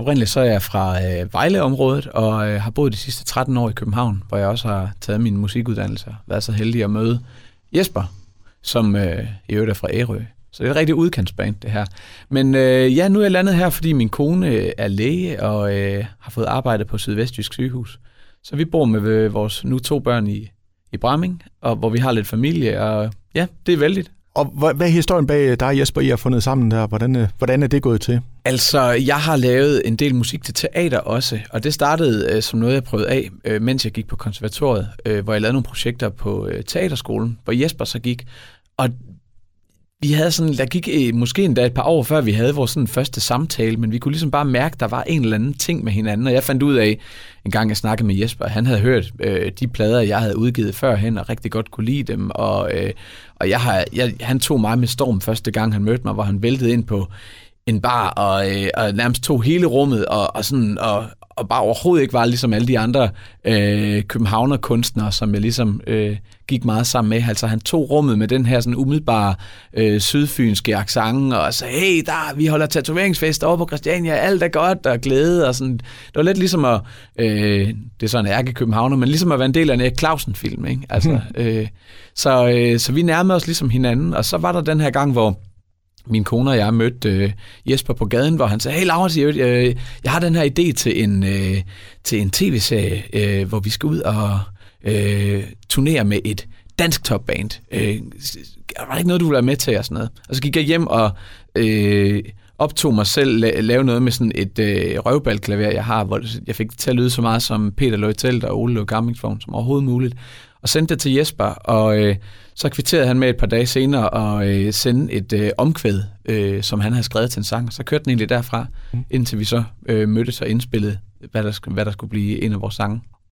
oprindeligt så er jeg fra øh, Vejleområdet, og øh, har boet de sidste 13 år i København, hvor jeg også har taget min musikuddannelse. Været så heldig at møde Jesper, som øh, i øvrigt er fra Ærø. Så det er et rigtig udkantsband, det her. Men øh, ja, nu er jeg landet her, fordi min kone øh, er læge og øh, har fået arbejde på Sydvestjysk sygehus. Så vi bor med øh, vores nu to børn i, i Bramming, og hvor vi har lidt familie, og ja, det er vældigt. Og hvad, hvad er historien bag øh, dig, Jesper, I har fundet sammen der? Hvordan, øh, hvordan er det gået til? Altså, jeg har lavet en del musik til teater også, og det startede øh, som noget, jeg prøvede af, øh, mens jeg gik på konservatoriet, øh, hvor jeg lavede nogle projekter på øh, teaterskolen, hvor Jesper så gik. Og vi havde sådan, der gik øh, måske endda et par år før, vi havde vores sådan første samtale, men vi kunne ligesom bare mærke, at der var en eller anden ting med hinanden, og jeg fandt ud af, en gang jeg snakkede med Jesper, han havde hørt øh, de plader, jeg havde udgivet førhen, og rigtig godt kunne lide dem, og, øh, og jeg har, jeg, han tog mig med storm første gang, han mødte mig, hvor han væltede ind på en bar, og, øh, og nærmest tog hele rummet, og, og, sådan, og, og bare overhovedet ikke var ligesom alle de andre øh, københavner-kunstnere, som jeg ligesom øh, gik meget sammen med. Altså han tog rummet med den her sådan umiddelbare øh, sydfynske accent, og sagde, hey, der, vi holder tatoveringsfest over på Christiania, alt er godt og glæde, og sådan. Det var lidt ligesom at, øh, det er sådan en ærke københavner, men ligesom at være en del af en Erik Clausen-film, ikke? Altså, mm. øh, så, øh, så vi nærmede os ligesom hinanden, og så var der den her gang, hvor min kone og jeg mødte øh, Jesper på gaden, hvor han sagde, hey Laura, jeg, øh, jeg har den her idé til en, øh, til en tv-serie, øh, hvor vi skal ud og øh, turnere med et dansk topband. Øh, var der ikke noget, du vil være med til? Og, sådan noget? og så gik jeg hjem og øh, optog mig selv, la- lave noget med sådan et øh, røvbaldklaver, jeg har, hvor jeg fik det til at lyde så meget som Peter Løgtelt og Ole Løg Gammingsvogn som overhovedet muligt. Og sendte det til Jesper, og øh, så kvitterede han med et par dage senere og øh, sende et øh, omkvæd, øh, som han havde skrevet til en sang. Så kørte den egentlig derfra, mm. indtil vi så øh, mødtes og indspillede, hvad der, hvad der skulle blive en af vores sange.